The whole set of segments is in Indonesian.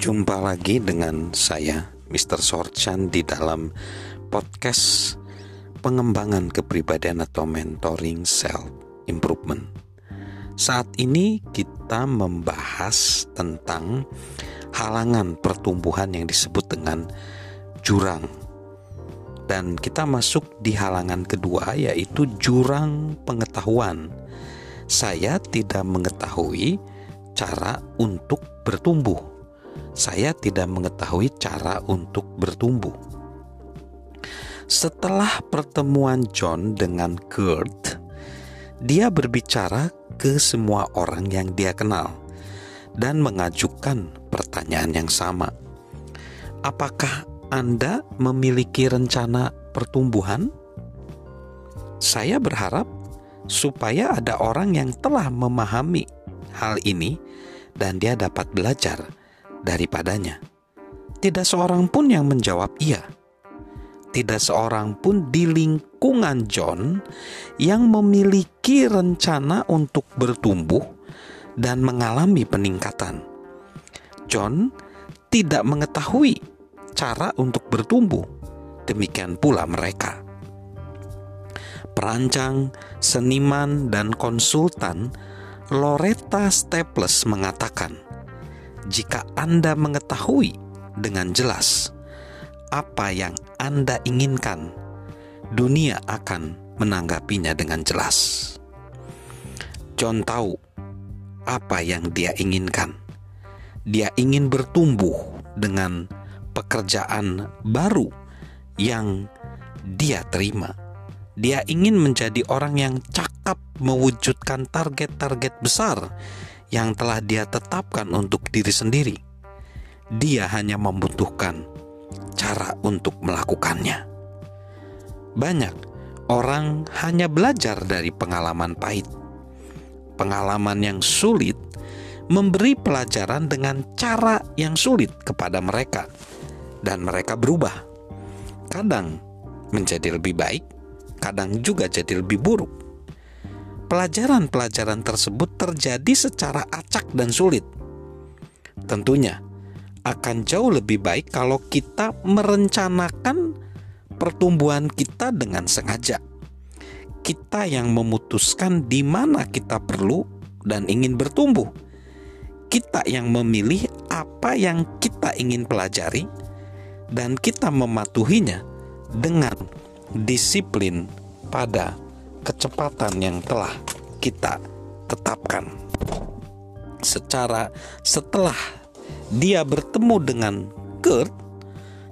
Jumpa lagi dengan saya, Mr. Sorchan, di dalam podcast pengembangan kepribadian atau mentoring self improvement. Saat ini kita membahas tentang halangan pertumbuhan yang disebut dengan jurang. Dan kita masuk di halangan kedua yaitu jurang pengetahuan. Saya tidak mengetahui cara untuk bertumbuh saya tidak mengetahui cara untuk bertumbuh. Setelah pertemuan John dengan Kurt, dia berbicara ke semua orang yang dia kenal dan mengajukan pertanyaan yang sama. Apakah Anda memiliki rencana pertumbuhan? Saya berharap supaya ada orang yang telah memahami hal ini dan dia dapat belajar daripadanya. Tidak seorang pun yang menjawab iya. Tidak seorang pun di lingkungan John yang memiliki rencana untuk bertumbuh dan mengalami peningkatan. John tidak mengetahui cara untuk bertumbuh. Demikian pula mereka. Perancang, seniman, dan konsultan Loretta Staples mengatakan, jika Anda mengetahui dengan jelas apa yang Anda inginkan, dunia akan menanggapinya dengan jelas. John tahu apa yang dia inginkan. Dia ingin bertumbuh dengan pekerjaan baru yang dia terima. Dia ingin menjadi orang yang cakap mewujudkan target-target besar yang telah dia tetapkan untuk diri sendiri. Dia hanya membutuhkan cara untuk melakukannya. Banyak orang hanya belajar dari pengalaman pahit. Pengalaman yang sulit memberi pelajaran dengan cara yang sulit kepada mereka, dan mereka berubah. Kadang menjadi lebih baik, kadang juga jadi lebih buruk pelajaran-pelajaran tersebut terjadi secara acak dan sulit. Tentunya akan jauh lebih baik kalau kita merencanakan pertumbuhan kita dengan sengaja. Kita yang memutuskan di mana kita perlu dan ingin bertumbuh. Kita yang memilih apa yang kita ingin pelajari dan kita mematuhinya dengan disiplin pada kecepatan yang telah kita tetapkan. Secara setelah dia bertemu dengan Kurt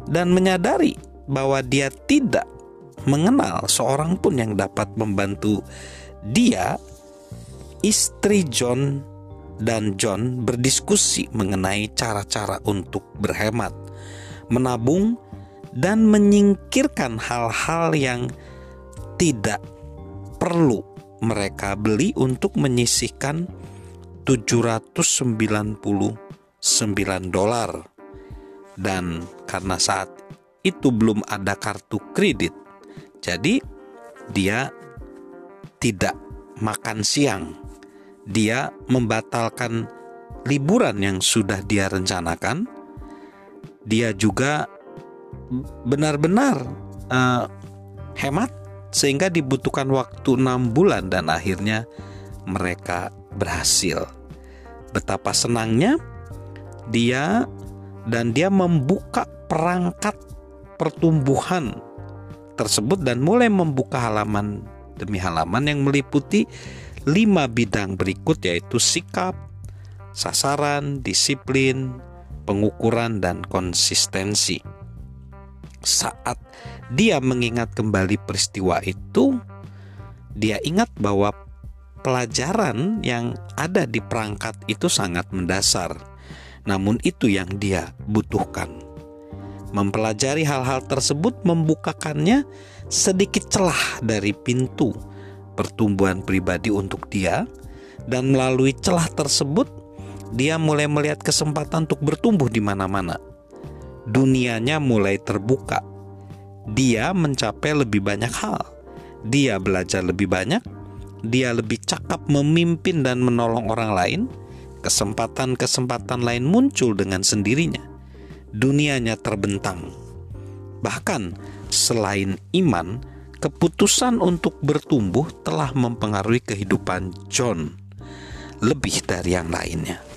dan menyadari bahwa dia tidak mengenal seorang pun yang dapat membantu dia, istri John dan John berdiskusi mengenai cara-cara untuk berhemat, menabung, dan menyingkirkan hal-hal yang tidak perlu mereka beli untuk menyisihkan 799 dolar. Dan karena saat itu belum ada kartu kredit, jadi dia tidak makan siang. Dia membatalkan liburan yang sudah dia rencanakan. Dia juga benar-benar uh, hemat sehingga dibutuhkan waktu enam bulan dan akhirnya mereka berhasil. Betapa senangnya dia dan dia membuka perangkat pertumbuhan tersebut dan mulai membuka halaman demi halaman yang meliputi lima bidang berikut yaitu sikap, sasaran, disiplin, pengukuran, dan konsistensi. Saat dia mengingat kembali peristiwa itu, dia ingat bahwa pelajaran yang ada di perangkat itu sangat mendasar. Namun itu yang dia butuhkan. Mempelajari hal-hal tersebut membukakannya sedikit celah dari pintu pertumbuhan pribadi untuk dia dan melalui celah tersebut dia mulai melihat kesempatan untuk bertumbuh di mana-mana. Dunianya mulai terbuka dia mencapai lebih banyak hal. Dia belajar lebih banyak, dia lebih cakap memimpin dan menolong orang lain, kesempatan-kesempatan lain muncul dengan sendirinya. Dunianya terbentang. Bahkan selain iman, keputusan untuk bertumbuh telah mempengaruhi kehidupan John lebih dari yang lainnya.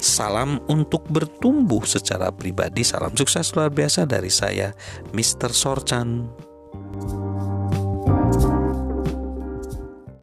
Salam untuk bertumbuh secara pribadi. Salam sukses luar biasa dari saya, Mr. Sorchan.